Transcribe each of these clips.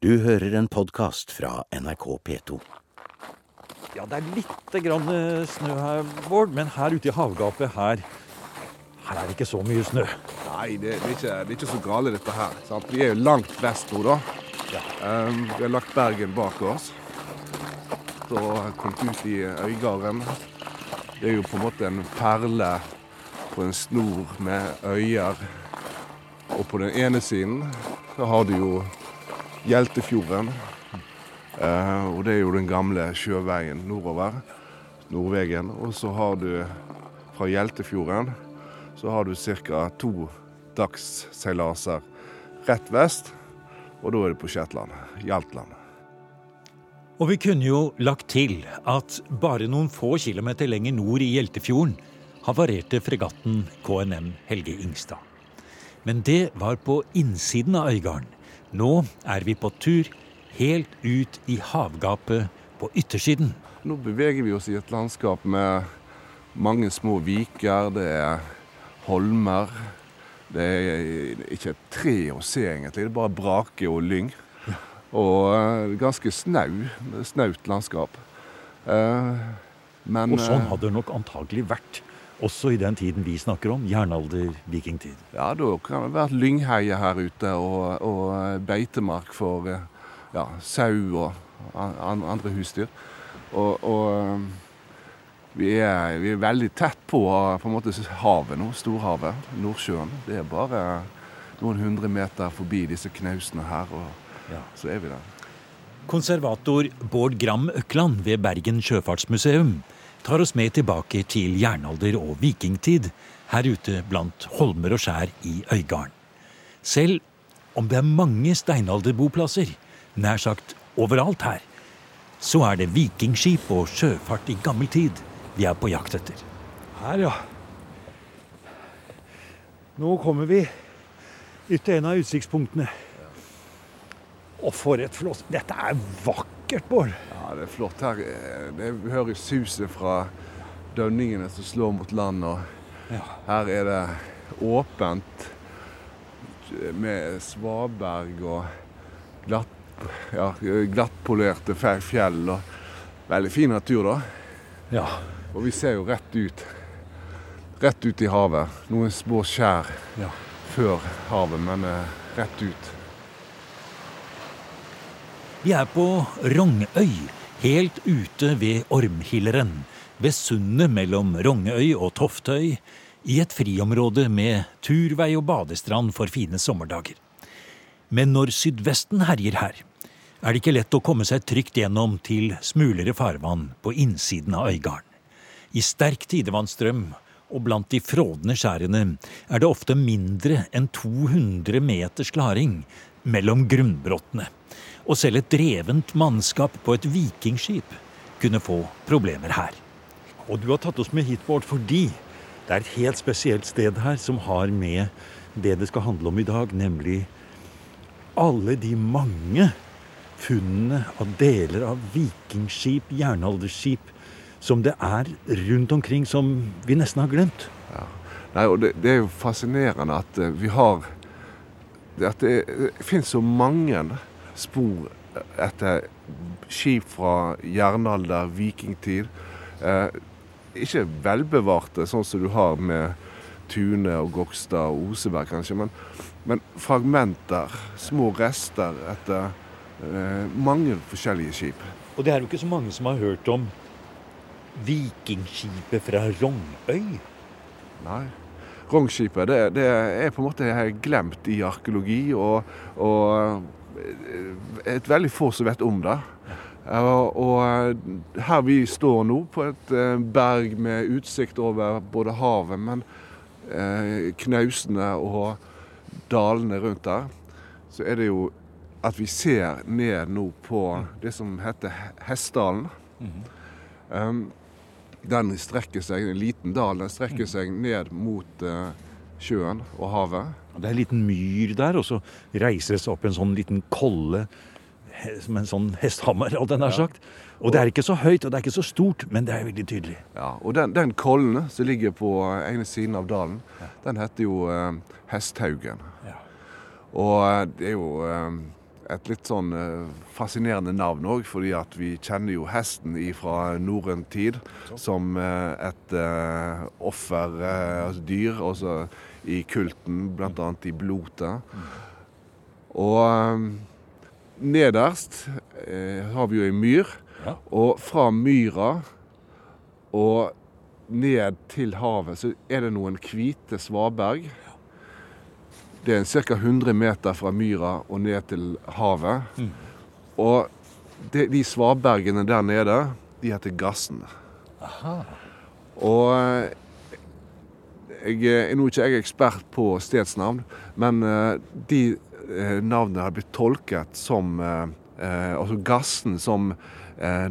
Du hører en podkast fra NRK P2. Ja, det er litt grann eh, snø her, Bård, men her ute i havgapet her, her er det ikke så mye snø. Nei, det, det, er ikke, det er ikke så gale dette her. Sant? Vi er jo langt vest nå, da. Ja. Um, vi har lagt Bergen bak oss. Så kommet ut i Øygarden. Det er jo på en måte en perle på en snor med øyer. Og på den ene siden så har du jo Hjeltefjorden. Eh, og det er jo den gamle sjøveien nordover. Nordvegen. Og så har du fra Hjeltefjorden så har du ca. to dagsseilaser rett vest. Og da er det på Shetland. Hjaltland. Og vi kunne jo lagt til at bare noen få kilometer lenger nord i Hjeltefjorden havarerte fregatten KNM Helge Ingstad. Men det var på innsiden av Øygarden. Nå er vi på tur helt ut i havgapet på yttersiden. Nå beveger vi oss i et landskap med mange små viker. Det er holmer. Det er ikke et tre å se, egentlig. Det er bare brake og lyng. Og eh, ganske snau, snaut landskap. Eh, men Og sånn eh, hadde det nok antagelig vært også i den tiden vi snakker om, jernalder, vikingtid. Ja, da kan det vært lyngheie her ute og, og beitemark for eh, ja, sau og an, andre husdyr. Og, og eh, vi, er, vi er veldig tett på, på en måte, havet nå, storhavet, Nordsjøen. Det er bare noen hundre meter forbi disse knausene her, og Ja. så er vi der. Konservator Bård Gram Økland ved Bergen sjøfartsmuseum tar oss med tilbake til jernalder og vikingtid her ute blant holmer og skjær i Øygarden. Selv om det er mange steinalderboplasser, nær sagt overalt her, så er det vikingskip og sjøfart i gammel tid vi er på jakt etter. Her, ja. Nå kommer vi ut til en av utsiktspunktene. Og for et flott Dette er vakkert, Bård. Det er flott her. Vi hører suset fra dønningene som slår mot land. og Ja. Her er det åpent med svaberg og glatt, ja, glattpolerte fjell. Og veldig fin natur, da. ja. Og vi ser jo rett ut. Rett ut i havet. Noen små skjær Ja. før havet, men eh, rett ut. Vi er på Rongøy, helt ute ved Ormhilleren. Ved sundet mellom Rongøy og Toftøy, i et friområde med turvei og badestrand for fine sommerdager. Men når sydvesten herjer her, er det ikke lett å komme seg trygt gjennom til smulere farvann på innsiden av Øygarden. I sterk tidevannsstrøm og blant de frådende skjærene er det ofte mindre enn 200 meters klaring mellom grunnbrottene. Og selv et drevent mannskap på et vikingskip kunne få problemer her. Og du har tatt oss med hit, Bård, fordi det er et helt spesielt sted her som har med det det skal handle om i dag, nemlig alle de mange funnene av deler av vikingskip, jernalderskip, som det er rundt omkring som vi nesten har glemt. Nei, og det, det er jo fascinerende at eh, vi har At det, det finnes så mange spor etter skip fra jernalder, vikingtid. Eh, ikke velbevarte, sånn som du har med Tune og Gokstad og Oseberg, kanskje, men, men fragmenter, små rester etter eh, mange forskjellige skip. Og det er jo ikke så mange som har hørt om vikingskipet fra Rongøy. Nei. Rognskipet det, det er på en måte glemt i arkeologi, og, og eh, et veldig få som vet om det. Eh, Og her vi står nå, på et eh, berg med utsikt over både havet, men eh, knausene og dalene rundt der, så er det jo at vi ser ned nå på det som heter Hessdalen. Um, den strekker seg, en liten dal, den strekker seg ned mot eh, sjøen og havet. Det er en liten myr der, og så reiser det seg opp en sånn liten kolle som en sånn hesthammer, den er ja. sagt. Og det er ikke så høyt, og det er ikke så stort, men det er veldig tydelig. Ja, og den, den kollen som ligger på ene siden av dalen, den heter jo eh, Hesthaugen. Ja. Og eh, det er jo eh, et litt sånn eh, fascinerende navn òg, fordi at vi kjenner jo hesten fra norrøn tid som eh, et offerdyr, offer, uh, altså i kulten, bl.a. i blotet. Og nederst har vi jo ei myr, og fra myra og ned til havet så er det noen hvite svaberg. Det er ca. 100 meter fra myra og ned til havet. Og de, de svabergene der nede, de heter Gassen. Aha. Og eh, jeg er nå ikke jeg ekspert på stedsnavn, men eh, de eh, navnene har blitt tolket som eh, eh, Altså Gassen som eh,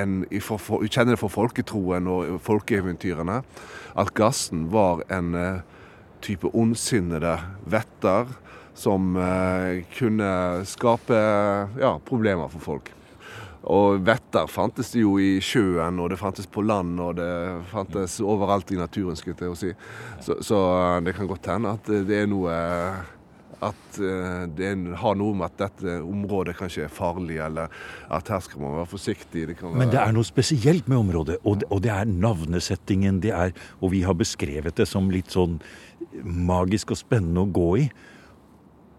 en, for, for, Vi kjenner det fra folketroen og folkeeventyrene. At Gassen var en eh, type ondsinnede vetter som eh, kunne skape ja, problemer for folk. Og vetter fantes det jo i sjøen, og det fantes på land, og det fantes overalt i naturen, skulle jeg si. Så, så det kan godt hende at det er noe At eh, det har noe med at dette området kanskje er farlig, eller at her skal man være forsiktig. Det være, Men det er noe spesielt med området, og det, og det er navnesettingen. Det er, og vi har beskrevet det som litt sånn magisk og spennende å gå i.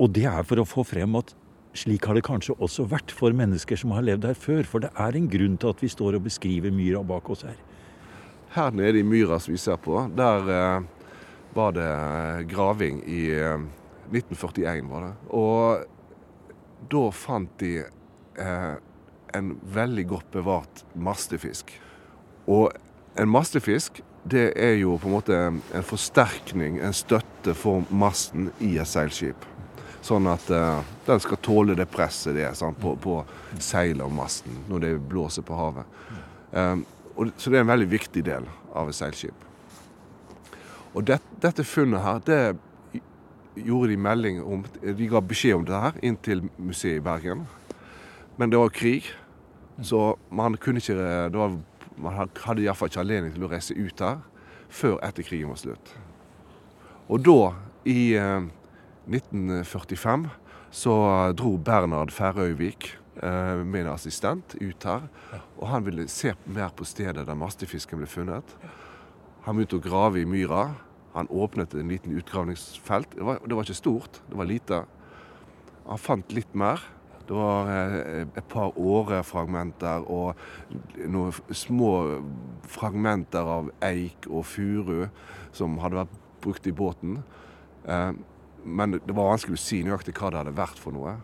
Og det er for å få frem at slik har det kanskje også vært for mennesker som har levd her før. For det er en grunn til at vi står og beskriver myra bak oss her. Her nede i myra som vi ser på, der eh, var det graving i eh, 1941, var det. Og da fant de eh, en veldig godt bevart mastefisk. Og en mastefisk, det er jo på en måte en forsterkning, en støtte for masten i et seilskip. Sånn at eh, den skal tåle det presset det er sant, på, på seilet og masten når det blåser på havet. Eh, og, så det er en veldig viktig del av et seilskip. Og det, dette funnet her, det gjorde de melding om De ga beskjed om det her inn til museet i Bergen. Men det var krig, så man kunne ikke det var, Man hadde iallfall ikke anledning til å reise ut her før etter krigen var slutt. Og da, i eh, 1945, så dro Bernhard Færøyvik eh, med en assistent ut her. Og han ville se mer på stedet der mastefisken ble funnet. Han begynte å grave i myra. Han åpnet en liten utgravningsfelt. Det var, det var ikke stort, det var lite. Han fant litt mer. Det var eh, et par årefragmenter og noen små fragmenter av eik og furu som hadde vært brukt i båten. Eh, men det var vanskelig å si nøyaktig hva det hadde vært for noe.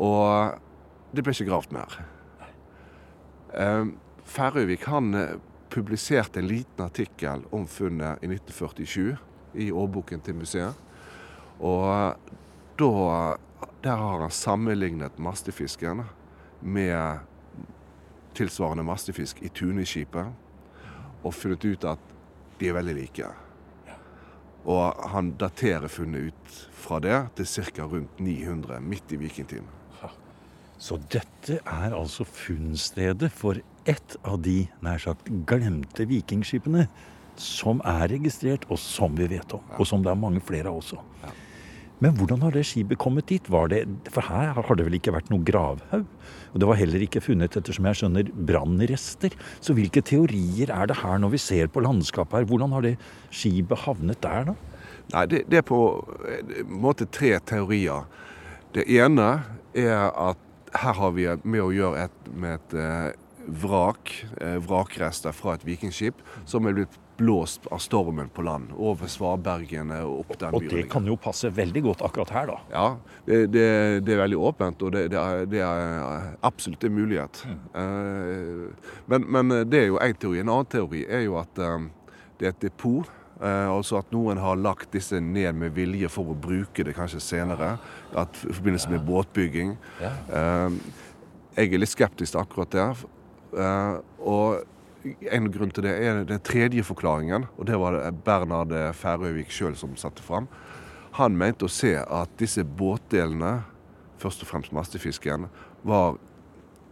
Og det ble ikke gravd mer. Eh, Færøyvik han eh, publiserte en liten artikkel om funnet i 1947 i årboken til museet. Og da Der har han sammenlignet mastefisken med tilsvarende mastefisk i Tuneskipet, og funnet ut at de er veldig like. Og han daterer funnet ut fra det til ca. rundt 900, midt i vikingtiden. Så dette er altså funnstedet for ett av de nær sagt glemte vikingskipene som er registrert, og som vi vet om. Og som det er mange flere av også. Men hvordan har det skipet kommet dit? Var det, for her har det vel ikke vært noe gravhaug? Og det var heller ikke funnet, ettersom jeg skjønner, brannrester. Så hvilke teorier er det her når vi ser på landskapet her? Hvordan har det skipet havnet der, da? Nei, det, det er på en måte tre teorier. Det ene er at her har vi med å gjøre et, med et eh, vrak, eh, vrakrester fra et vikingskip, som er blitt blåst av stormen på land over svabergene og opp den Og det kan jo passe veldig godt akkurat her, da. Ja, det, det, det er veldig åpent, og det, det, er, det er absolutt en mulighet. Eh, men, men det er jo én teori. En annen teori er jo at eh, det er et depot. Eh, altså at noen har lagt disse ned med vilje for å bruke det kanskje senere. At, I forbindelse med båtbygging. Eh, jeg er litt skeptisk til akkurat det. Eh, og en grunn til det er den tredje forklaringen, og det var det Bernhard Færøyvik sjøl som satte fram. Han mente å se at disse båtdelene, først og fremst mastefisken, var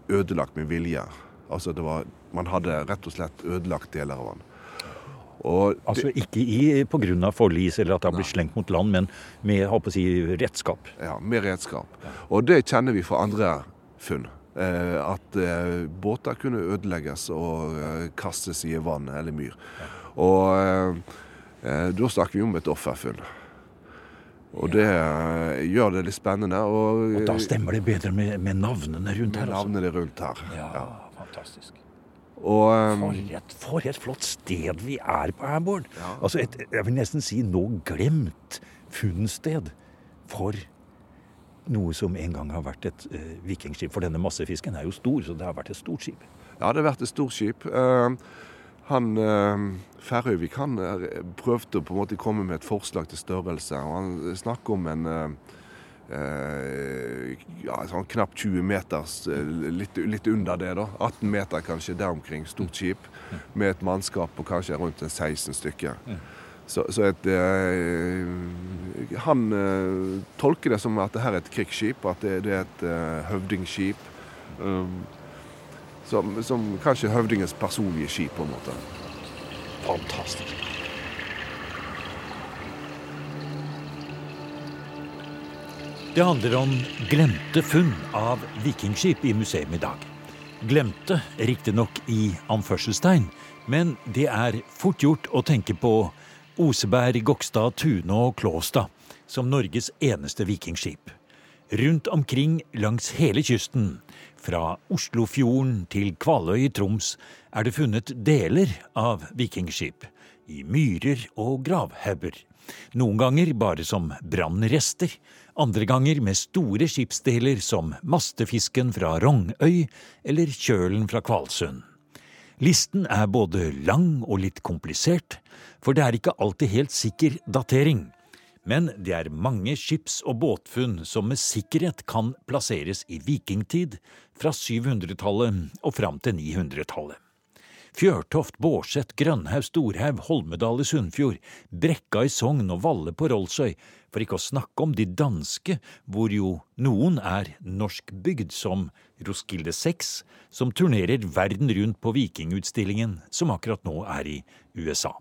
ødelagt med vilje. Altså det var, Man hadde rett og slett ødelagt deler av den. Og det, Altså ikke pga. på grunn av forlis eller at det har blitt slengt mot land, men med si, redskap. ja, med redskap. Og det kjenner vi fra andre funn. Eh, at eh, båter kunne ødelegges og eh, kastes i vann eller myr. Og da snakker vi om et offerfunn. Og det gjør det litt spennende. Og, Og da stemmer det bedre med, med navnene rundt med her. Med navnene rundt her. Ja, fantastisk. Og um, For et, for et flott sted vi er på her, Bård. Ja. Altså et, jeg vil nesten si nå glemt funnsted for noe som en gang har vært et eh, vikingskip. For denne massefisken er jo stor, så det har vært et stort skip. Ja, det har vært et stort skip. Uh, han uh, Færøyvik han eh, prøvde å på en måte komme med et forslag til størrelse. og Han snakker om en uh, ja, sånn knapt 20 meters, litt, litt under det. da, 18 meter kanskje, der omkring. Stort skip med et mannskap på kanskje rundt en 16 stykker. Så, så et, eh, han uh, tolker det som at det her er et krigsskip, at det, det er et uh, høvdingskip. Um, som, som kanskje høvdingens personlige skip, på en måte. Fantastisk. Det handler om glemte funn av vikingskip i museum i dag. Glemte, riktignok i anførselstegn, men det er fort gjort å tenke på Oseberg, Gokstad, Tune og Klåstad som Norges eneste vikingskip. Rundt omkring langs hele kysten, fra Oslofjorden til Kvaløy i Troms, er det funnet deler av vikingskip. I myrer og gravhauger. Noen ganger bare som brannrester, andre ganger med store skipsdeler som mastefisken fra Rognøy eller kjølen fra Kvalsund. Listen er både lang og litt komplisert, for det er ikke alltid helt sikker datering. Men det er mange skips- og båtfunn som med sikkerhet kan plasseres i vikingtid, fra 700-tallet og fram til 900-tallet. Fjørtoft, Bårset, Grønhaug, Storhaug, Holmedal i Sunnfjord, Brekka i Sogn og Valle på Rollsøy, for ikke å snakke om de danske, hvor jo noen er norskbygd, som Roskilde 6, som turnerer verden rundt på Vikingutstillingen, som akkurat nå er i USA.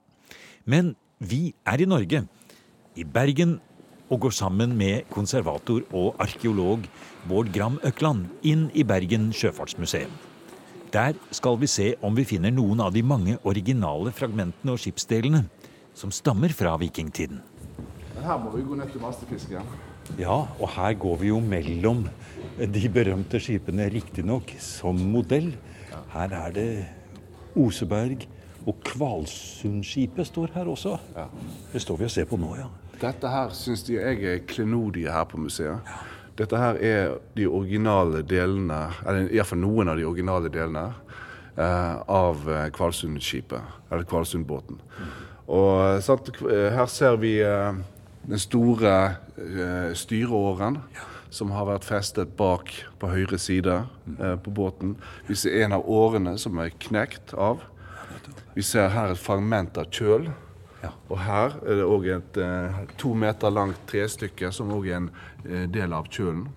Men vi er i Norge, i Bergen, og går sammen med konservator og arkeolog Bård Gram Økland inn i Bergen sjøfartsmuseum. Der skal vi se om vi finner noen av de mange originale fragmentene og skipsdelene som stammer fra vikingtiden. Her må vi gå ned til mastefisken. Ja, og her går vi jo mellom de berømte skipene, riktignok som modell. Her er det Oseberg og Kvalsundskipet står her også. Det står vi og ser på nå, ja. Dette her syns jeg er klenodiet her på museet. Dette her er de originale delene, eller iallfall noen av de originale delene, eh, av eh, Kvalsundskipet, eller Kvalsundbåten. Og eh, sant, eh, her ser vi eh, den store eh, styreåren som har vært festet bak på høyre side eh, på båten. Vi ser en av årene som er knekt av. Vi ser her et fragment av kjøl. Ja. Og her er det òg et eh, to meter langt trestykke som òg er en eh, del av kjølen.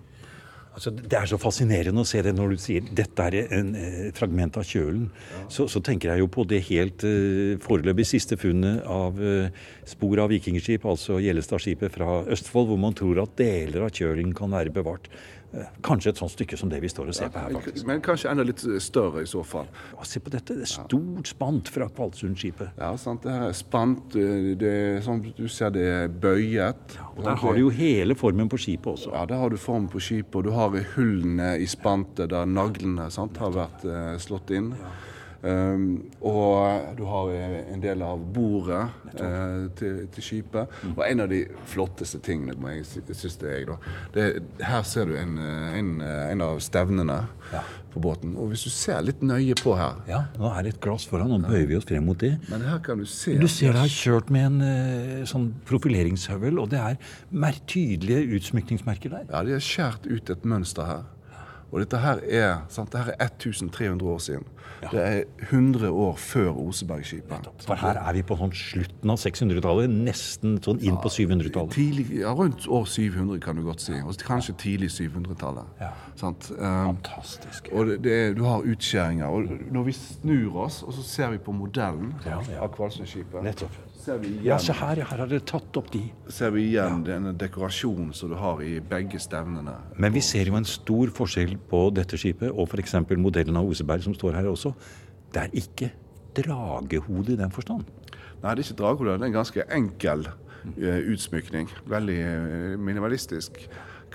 Altså, det er så fascinerende å se det når du sier dette er en eh, fragment av kjølen. Så, så tenker jeg jo på det helt eh, foreløpig siste funnet av eh, spor av vikingskip, altså Gjellestadskipet fra Østfold, hvor man tror at deler av kjølen kan være bevart. Eh, kanskje et sånt stykke som det vi står og ser på her, faktisk. Men kanskje enda litt større i så fall. Og se på dette, det er stort spant fra Kvalsundskipet. Ja, sant? Det her er spant, eh, det er, som du ser det er bøyet. Og der har du jo hele formen på skipet også. Ja, der har du formen på skipet, og du har hullene i spantet der naglene sant, har vært eh, slått inn. Um, og du har en del av bordet uh, til, til skipet. Mm. Og en av de flotteste tingene, må jeg synes det er jeg, da. Det, her ser du en, en, en av stevnene Ja. på båten. Og hvis du ser litt nøye på her Ja, nå er det et glass foran, nå bøyer vi oss frem mot det. Men her kan du se Du ser det er kjørt med en uh, sånn profileringshøvel, og det er mer tydelige utsmykningsmerker der. Ja, de har skjært ut et mønster her. Og dette her er, sant, dette her er 1300 år siden. Det er 100 år før Osebergskipet. For her er vi på sånn slutten av 600-tallet, nesten sånn inn på 700-tallet. Ja, rundt år 700 kan du godt si. Og kanskje tidlig 700-tallet. Ja. Sant? Um, Fantastisk. og det, det, du har utskjæringer. Og når vi snur oss, og så ser vi på modellen Ja, ja. av Kvalsøyskipet, Vi Ja, se her, ja, her har dere tatt opp de. ser vi igjen denne dekorasjonen som du har i begge stevnene. Men vi ser jo en stor forskjell på dette skipet og f.eks. modellen av Oseberg som står her også. Det er ikke dragehode i den forstand. Nei, det er ikke dragehode. Det er en ganske enkel eh, utsmykning. Veldig eh, minimalistisk.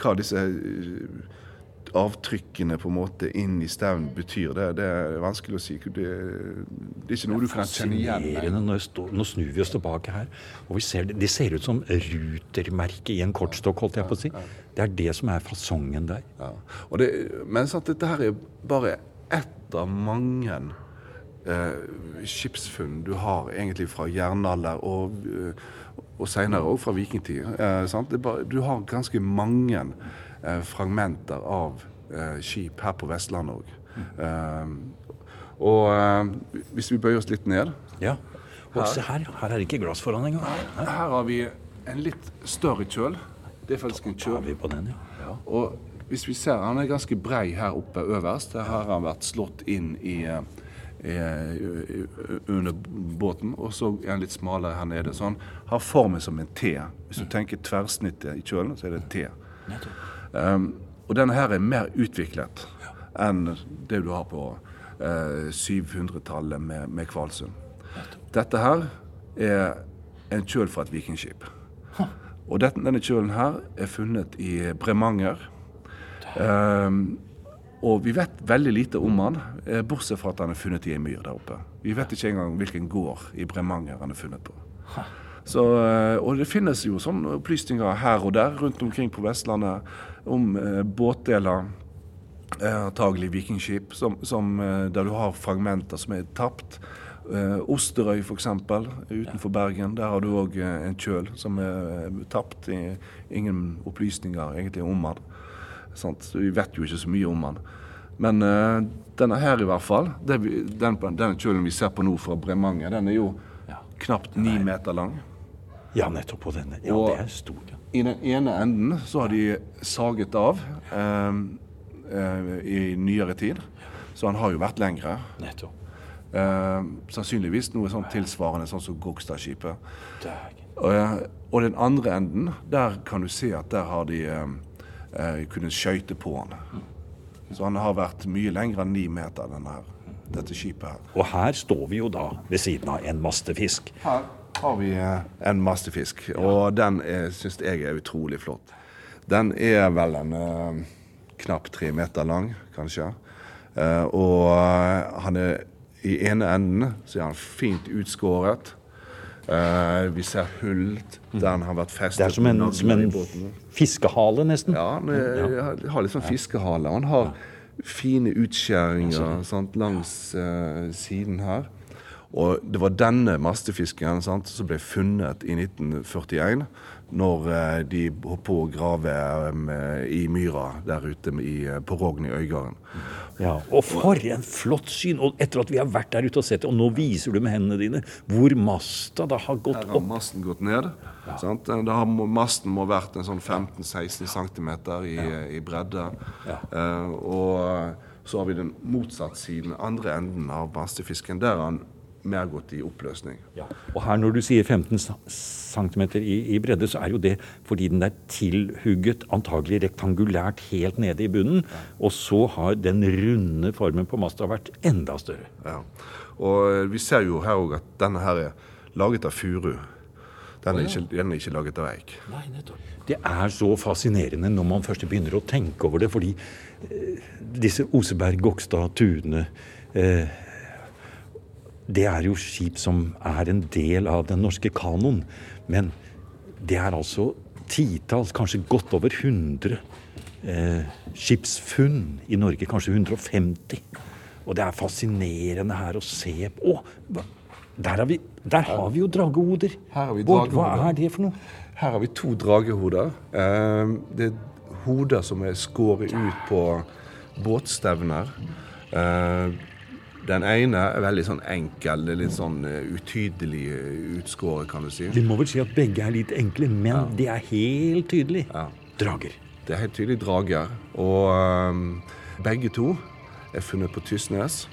Hva disse eh, avtrykkene på en måte inn i stevn betyr, det, det er vanskelig å si. Det, det er ikke noe du kan kjenne igjen. Fascinerende. Nå, nå snur vi oss tilbake her, og vi ser, det- de ser ut som rutermerke i en kortstokk, holdt jeg på å si. Det er det som er fasongen der. Ja. Det, men sant, dette her er bare ett av mange eh, skipsfunn du har egentlig fra jernalder og, eh, og senere òg fra vikingtid. Eh, er du har ganske mange fragmenter av eh, skip her på Vestlandet òg. og eh, hvis vi bøyer oss litt ned Ja. Og se her, her er det ikke glass foran engang. Her Her har vi en litt større kjøl. Det er faktisk en er kjøl. vi på den, ja. Og hvis vi ser, han er ganske brei her oppe øverst. Her har han vært slått inn i, eh, i, i, under båten. Og så er han litt smalere her nede. Så han har formen som en T. Hvis du tenker tverrsnittet i kjølen, så er det en T. Um, og denne her er mer utviklet enn det du har på uh, 700-tallet med, med Kvalsund. Dette her er en kjøl fra et vikingskip. Og dette, denne kjølen her er funnet i Bremanger. Um, og vi vet veldig lite om han, eh, bortsett fra at han er funnet i ei myr der oppe. Vi vet ikke engang hvilken gård i Bremanger han er funnet på. Så, eh, og det finnes jo sånne opplysninger her og der rundt omkring på Vestlandet om eh, båtdeler, eh, antagelig vikingskip, som, som, eh, der du har fragmenter som er tapt. Eh, Osterøy f.eks. utenfor Bergen. Der har du òg en kjøl som er tapt. I, ingen opplysninger egentlig om den. Så vi vet jo ikke så mye om den. Men eh, denne her i hvert fall, det vi, den, denne kjølen vi ser på nå fra Bremanger, den er jo knapt ni meter lang. Ja, nettopp på denne. Ja, Og- det er stort. Ja. I den ene enden så har de saget av eh, eh, i nyere tid. Så han har jo vært lengre. Eh, sannsynligvis noe sånn tilsvarende sånn som Gokstadskipet. Og, og den andre enden, der kan du se at der har de eh, eh, kunnet skøyte på han. Så han har vært mye lengre enn ni meter, denne dette skipet her. Og her står vi jo da ved siden av en mastefisk. Her har vi eh, en masterfisk. og den syns jeg er utrolig flott. Den er vel en eh, knapt tre meter lang, kanskje. Eh, og han er i ene enden så er han fint utskåret. Uh, vi ser hull der han har vært festet. Det er som en, som en fiskehale, nesten. Ja, han er, har litt sånn fiskehale. Han har fine utskjæringer sant, langs uh, siden her. Og det var denne mastefisken sant, som ble funnet i 1941, når eh, de holdt på å grave eh, i myra der ute i, eh, på Rogn i Øygarden. Ja, og for en flott syn! Og etter at vi har vært der ute og sett det, og nå viser du med hendene dine hvor masta da har gått opp. Her har masten gått ned. Sant? Da har masten må ha vært en sånn 15-16 cm i, i bredde. Eh, og så har vi den motsatte siden, andre enden av mastefisken. Der har han mer gått i oppløsning. Ja. Og her når du sier 15 cm i, i bredde, så er jo det fordi den er tilhugget antagelig rektangulært helt nede i bunnen. Og så har den runde formen på masta vært enda større. Ja. Og eh, vi ser jo her òg at denne her er laget av furu. Den er, ikke, den er ikke laget av eik. Nei, nettopp. Det er så fascinerende når man først begynner å tenke over det, fordi eh, disse Oseberg, Gokstad, Tune eh, Det er jo skip som er en del av den norske kanoen. Men det er altså titalls, kanskje godt over 100 eh, skipsfunn i Norge. Kanskje 150. Og det er fascinerende her å se på. Å, der, har vi, der har vi jo dragehoder. Her har vi Bård, Hva er det for noe? Her har vi to dragehoder. Eh, Det er hoder som er skåret ut på, båtstevner. Eh, den ene er veldig sånn enkel, litt sånn eh, utydelig utskåret, kan du si. Vi må vel si at begge er litt enkle, men ja. de er helt tydelig ja. drager. Det er helt tydelig drager. Og um, begge to er funnet på Tysnes.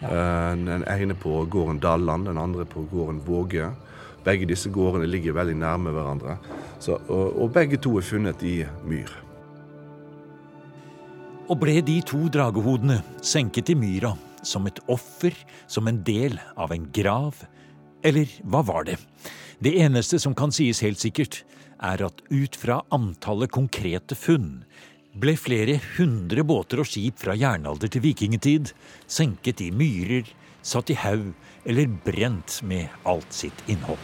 Ja. Uh, den ene på gården Dalland, den andre på gården Våge. Begge disse gårdene ligger veldig nærme hverandre. Så, og, og begge to er funnet i myr. Og ble de to dragehodene senket i myra som et offer, som en del av en grav? Eller hva var det? Det eneste som kan sies helt sikkert, er at ut fra antallet konkrete funn ble flere hundre båter og skip fra jernalder til vikingtid senket i myrer, satt i haug eller brent med alt sitt innhold.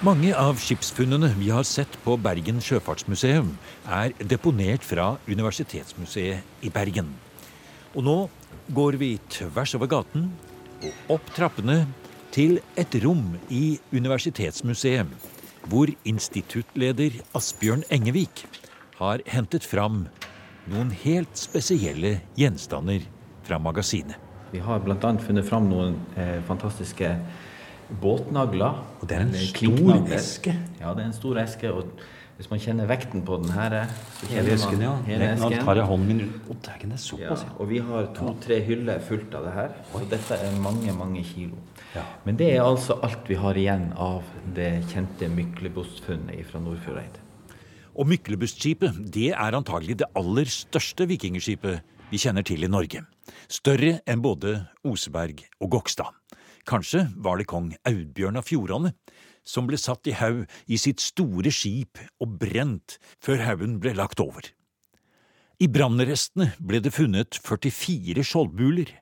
Mange av skipsfunnene vi har sett på Bergen sjøfartsmuseum, er deponert fra Universitetsmuseet i Bergen. Og nå går vi tvers over gaten og opp trappene til et rom i Universitetsmuseet, hvor instituttleder Asbjørn Engevik har hentet fram noen helt spesielle gjenstander fra magasinet. Vi har bl.a. funnet fram noen eh, fantastiske båtnagler. Og det er en stor eske? Ja, det er en stor eske. og hvis man kjenner vekten på den her Hele esken, ja. Hele esken. Nå tar jeg hånden min rundt. Oh, det er såpass, ja. Og vi har to-tre hyller fullt av det her. Så dette er mange, mange kilo. Ja. Men det er altså alt vi har igjen av det kjente Myklebostfunnet fra Nordfjordeid. Og Myklebustskipet det er antagelig det aller største vikingskipet vi kjenner til i Norge. Større enn både Oseberg og Gokstad. Kanskje var det kong Audbjørn av Fjordane som ble satt i haug i sitt store skip og brent før haugen ble lagt over. I brannrestene ble det funnet 44 skjoldbuler,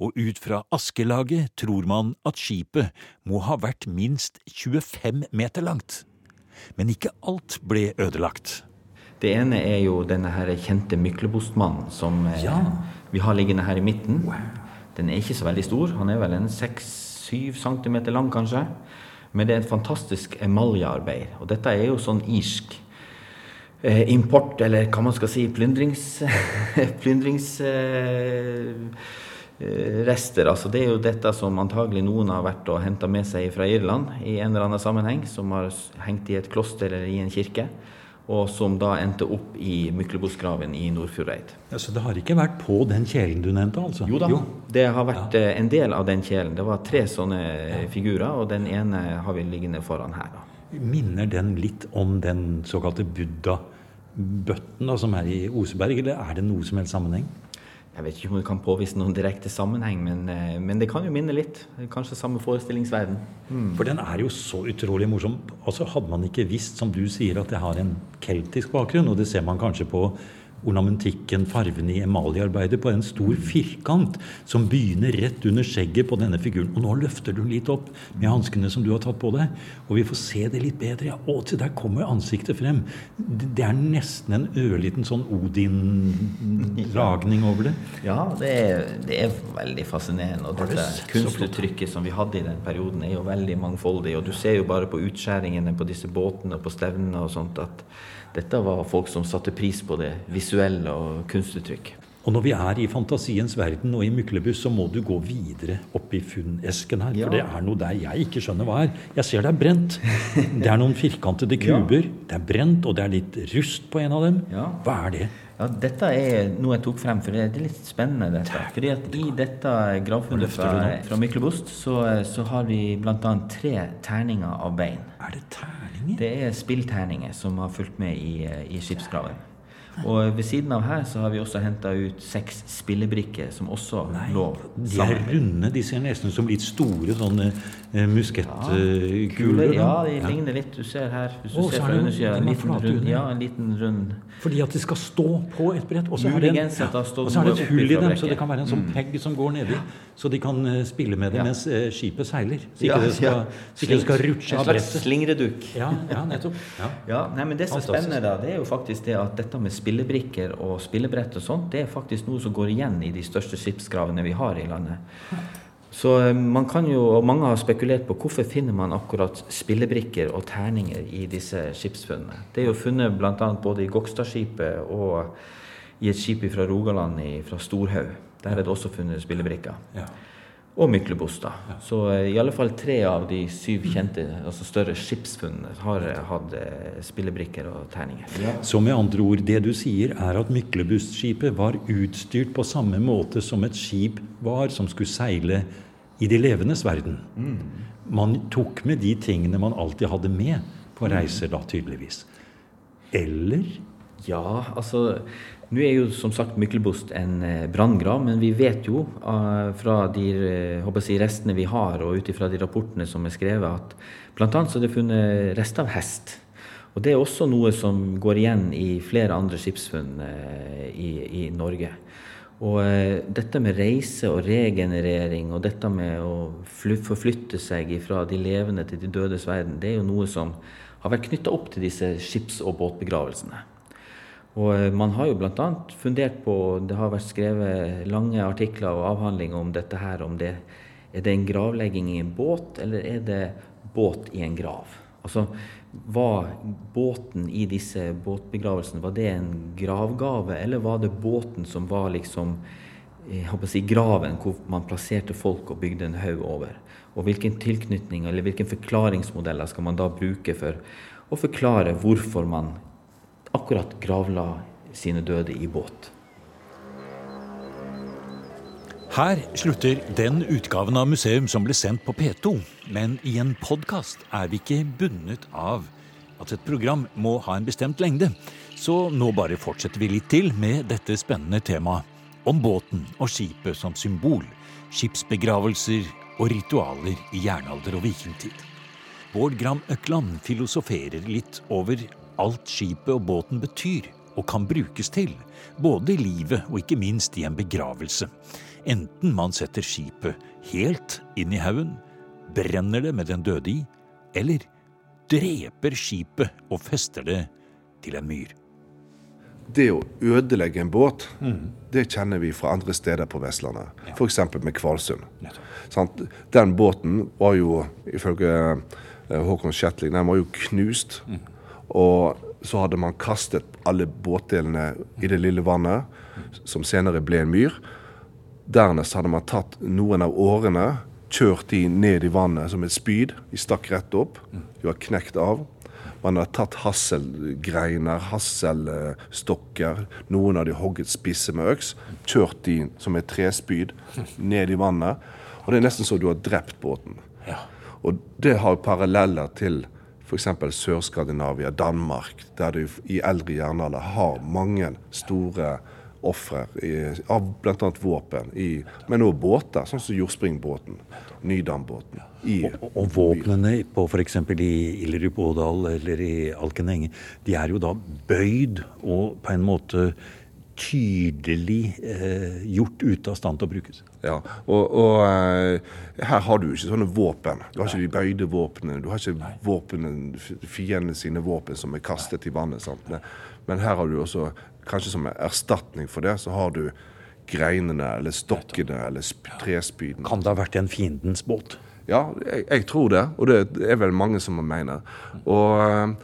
og ut fra askelaget tror man at skipet må ha vært minst 25 meter langt. Men ikke alt ble ødelagt. Det ene er jo denne her kjente Myklebostmannen som eh, ja. vi har liggende her i midten. Den er ikke så veldig stor. Han er vel en 6-7 cm lang, kanskje. Men det er et fantastisk emaljearbeid. Og dette er jo sånn irsk eh, import, eller hva man skal si, plyndrings... plyndringsrester. Eh, altså det er jo dette som antagelig noen har vært og henta med seg fra Irland i en eller annen sammenheng, som har hengt i et kloster eller i en kirke og som da endte opp i Myklebostgraven i Nordfjordeid. Ja, så det har ikke vært på den kjelen du nevnte? altså? Jo da, jo. det har vært ja. Eh, en del av den kjelen. Det var tre sånne ja. figurer, og den ene har vi liggende foran her. da. Minner den litt om den såkalte buddha-bøtten som er i Oseberg, eller er det noe som helst sammenheng? Jeg vet ikke om du kan påvise noen direkte sammenheng, men, eh, men, det kan jo minne litt. Kanskje samme forestillingsverden. Mm. For den er jo så utrolig morsom. Altså Hadde man ikke visst, som du sier, at det har en keltisk bakgrunn, og det ser man kanskje på ornamentikken, farvene i emaljearbeidet, på en stor firkant som begynner rett under skjegget på denne figuren. Og nå løfter du den litt opp med hanskene som du har tatt på deg, og vi får se det litt bedre. Ja, å, til der kommer ansiktet frem. Det er nesten en ørliten sånn Odin-dragning over det. Ja, det er, det er veldig fascinerende. Og dette kunstuttrykket som vi hadde i den perioden, er jo veldig mangfoldig. Og du ser jo bare på utskjæringene på disse båtene og på stevnene og sånt at dette var folk som satte pris på det visuelle og kunstuttrykk. Og når vi er i fantasiens verden og i Myklebuss, så må du gå videre opp i funnesken her. Ja. For det er noe der jeg ikke skjønner hva er. Jeg ser det er brent. Det er noen firkantede kuber. Ja. Det er brent, og det er litt rust på en av dem. Ja. Hva er det? Ja, Dette er noe jeg tok frem, for det er litt spennende. dette. Fordi at I dette gravfunnet fra, fra Myklebost så, så, har vi bl.a. tre terninger av bein. Er det terninger? Det er spillterninger som har fulgt med i, i skipsgraven. Og ved siden av her så har vi også henta ut seks spillebrikker som også Nei, lå sammen. De er runde. De ser nesten ut som litt store sånne eh, musketkuler. Ja, ja, de ligner litt. Du ser her. Hvis du oh, ser fra undersida, en liten rund. Ja, en liten rund. Fordi at de skal stå på et brett. Og så er det, en, ja, og så er det et hull i dem, så det kan være en sånn mm. pegg som går nedi. Så de kan uh, spille med det ja. mens uh, skipet seiler. Så ikke det skal, ja. skal rutsje av brettet. Slingreduk. Ja, ja, nettopp. Ja. nei, men det som er spennende, da, det er jo faktisk det at dette med spillebrikker og spillebrett og sånt, det er faktisk noe som går igjen i de største skipsgravene vi har i landet. Så eh, man kan jo, og mange har spekulert på hvorfor finner man akkurat spillebrikker og terninger i disse skipsfunnene. Det er jo funnet bl.a. både i Gokstadskipet og i et skip fra Rogaland, fra Storhaug. Der er det også funnet spillebrikker. Ja. Og Myklebost. Ja. Så uh, i alle fall tre av de syv kjente, altså større skipsfunnene, har uh, hatt uh, spillebrikker og terninger. Ja. Så med andre ord, det du sier, er at Myklebustskipet var utstyrt på samme måte som et skip var som skulle seile i de levendes verden. Mm. Man tok med de tingene man alltid hadde med på reiser, da tydeligvis. Eller? Ja, altså Nå er jo som sagt Myklebost en eh, branngrav, men vi vet jo uh, fra de uh, si, restene vi har, og ut ifra de rapportene som er skrevet, at bl.a. så er det funnet rester av hest. Og Det er også noe som går igjen i flere andre skipsfunn i, i, Norge. Og dette med reise og regenerering og dette med å forflytte seg fra de levende til de dødes verden, det er jo noe som har vært knytta opp til disse skips- og båtbegravelsene. Og eh, man har jo bl.a. fundert på Det har vært skrevet lange artikler og avhandlinger om dette her. Om det er det en gravlegging i en båt, eller er det båt i en grav? Altså, Var båten i disse båtbegravelsene var det en gravgave, eller var det båten som var liksom jeg håper å si, graven hvor man plasserte folk og bygde en haug over? Og hvilken tilknytning eller hvilke forklaringsmodeller skal man da bruke for å forklare hvorfor man akkurat gravla sine døde i båt? Her slutter den utgaven av museum som ble sendt på P2. Men i en podkast er vi ikke bundet av at et program må ha en bestemt lengde. Så nå bare fortsetter vi litt til med dette spennende temaet om båten og skipet som symbol, skipsbegravelser og ritualer i jernalder og vikingtid. Bård Gram Økland filosoferer litt over alt skipet og båten betyr og kan brukes til, både i livet og ikke minst i en begravelse. Enten man setter skipet helt inn i haugen, brenner det med den døde i, eller dreper skipet og fester det til en myr. Det å ødelegge en båt, mm. det kjenner vi fra andre steder på Vestlandet. Ja. F.eks. med Kvalsund. Den båten var jo, ifølge eh, Håkon Shetling, den var jo knust. Mm. Og så hadde man kastet alle båtdelene i det lille vannet, som senere ble en myr. Dernest hadde man tatt noen av årene, kjørt de ned i vannet som et spyd. De stakk rett opp. De var knekt av. Man hadde tatt hasselgreiner, hasselstokker, noen av de hogget spisse med øks, kjørt de som et trespyd ned i vannet. Og det er nesten så du har drept båten. Og det har paralleller til f.eks. Sør-Skandinavia, Danmark, der du i eldre jernalder har mange store ofre av bl.a. våpen, i, men også båter, sånn som jordspringbåten, Nydambåten. Og, og, våpnene på f.eks. i Illerup-Ådal eller i Alkenenge, de er jo da bøyd og på en måte tydelig eh, gjort ute av stand til å brukes. Ja, og, og eh, her har du ikke sånne våpen. Du har ikke de bøyde våpnene. Du har ikke våpene, fiendene sine våpen som er kastet i vannet. Sant? Men her har du også, kanskje som en erstatning for det, så har du greinene eller stokkene eller trespydene. Kan det ha vært en fiendens båt? Ja, jeg, jeg, tror det. Og det er vel mange som mener. Og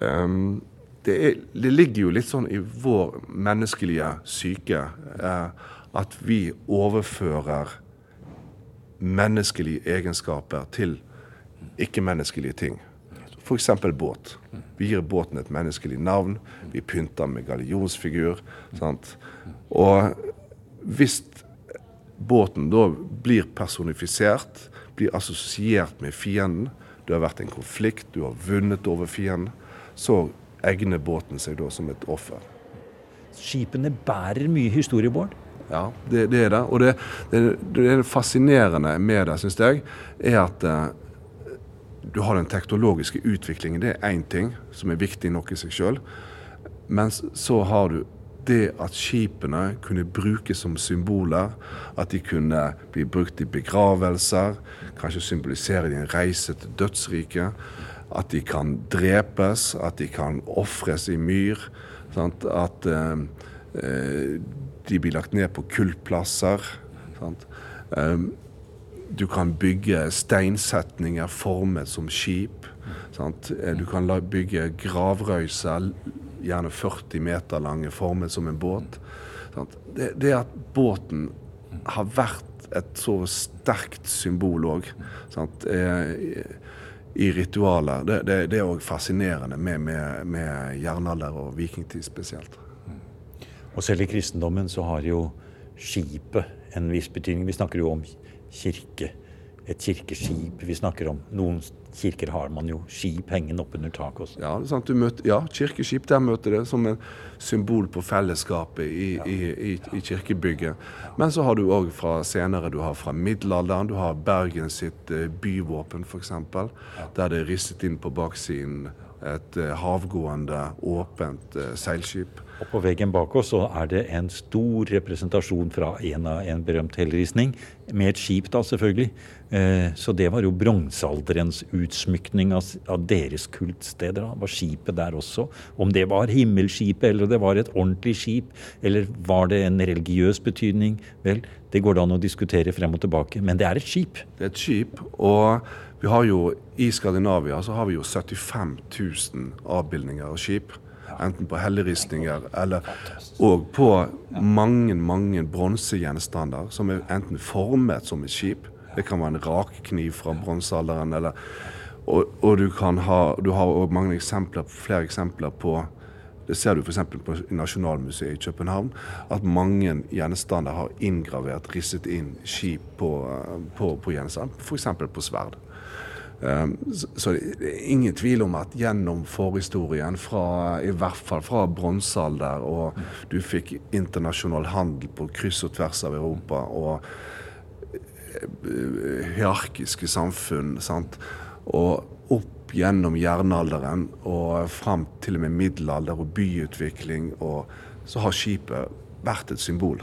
um, det, er, det, ligger jo litt sånn i vår menneskelige syke eh, at vi overfører menneskelige egenskaper til ikke-menneskelige ting. F.eks. båt. Vi gir båten et menneskelig navn. Vi pynter med gallionsfigur. Sant? Og hvis båten da blir personifisert, blir assosiert med fienden, det har vært en konflikt, du har vunnet over fienden, så egner båten seg da som et offer. Skipene bærer mye historie, Bård? Ja, det, det, er det. Og det, det, det fascinerende med det, syns jeg, er at eh, du har den teknologiske utviklingen. Det er én ting som er viktig nok i seg sjøl. Men så har du det at skipene kunne brukes som symboler. At de kunne bli brukt i begravelser, kanskje symbolisere de en reise til dødsriket. At de kan drepes, at de kan ofres i myr. Sant? At eh, eh de blir lagt ned på kultplasser. Um, du kan bygge steinsetninger formet som skip. Sant? Eh, du kan bygge gravrøyser gjerne 40 meter lange, formet som en båt. Det, det at båten har vært et så sterkt symbol òg i ritualer. Det, det, det er òg fascinerende med, med, med, jernalder og vikingtid spesielt. Og selv i kristendommen så har jo skipet en viss betydning. Vi snakker jo om kirke, et kirkeskip. Vi snakker om noen kirker har man jo skip hengende oppunder taket også. Ja, sant, møter, ja, kirkeskip der møter det som en symbol på fellesskapet i, ja. i, i, i kirkebygget. Men så har du òg fra senere, du har fra middelalderen, du har Bergen sitt uh, byvåpen f.eks. Ja. Der det er risset inn på baksiden et uh, havgående, åpent uh, seilskip. Og På veggen bak oss så er det en stor representasjon fra en av en berømt helleristning, med et skip, da selvfølgelig. Eh, så det var jo bronsealderens utsmykning av, av, deres kultsteder. Da. Var skipet der også? Om det var himmelskipet, eller det var et ordentlig skip, eller var det en religiøs betydning? Vel, det går det an å diskutere frem og tilbake, men det er et skip. Det er et skip, og vi har jo i Skandinavia så har vi jo 75 000 avbildninger av skip. Enten på helleristninger eller og på mange mange bronsegjenstander som er enten formet som et skip. Det kan være en rakkniv fra bronsealderen. Og, og, du kan ha du har også mange eksempler, flere eksempler på det ser du f.eks. på Nasjonalmuseet i København, at mange gjenstander har inngravert, risset inn skip på, på, på gjenstand, f.eks. på sverd. Ehm, så det er ingen tvil om at gjennom forhistorien, fra, i hvert fall fra bronsealder, og du fikk internasjonal handel på kryss og tvers av Europa, og eh, hierarkiske samfunn, sant? og opp gjennom jernalderen og fram til og med middelalder og byutvikling, og så har skipet vært et symbol.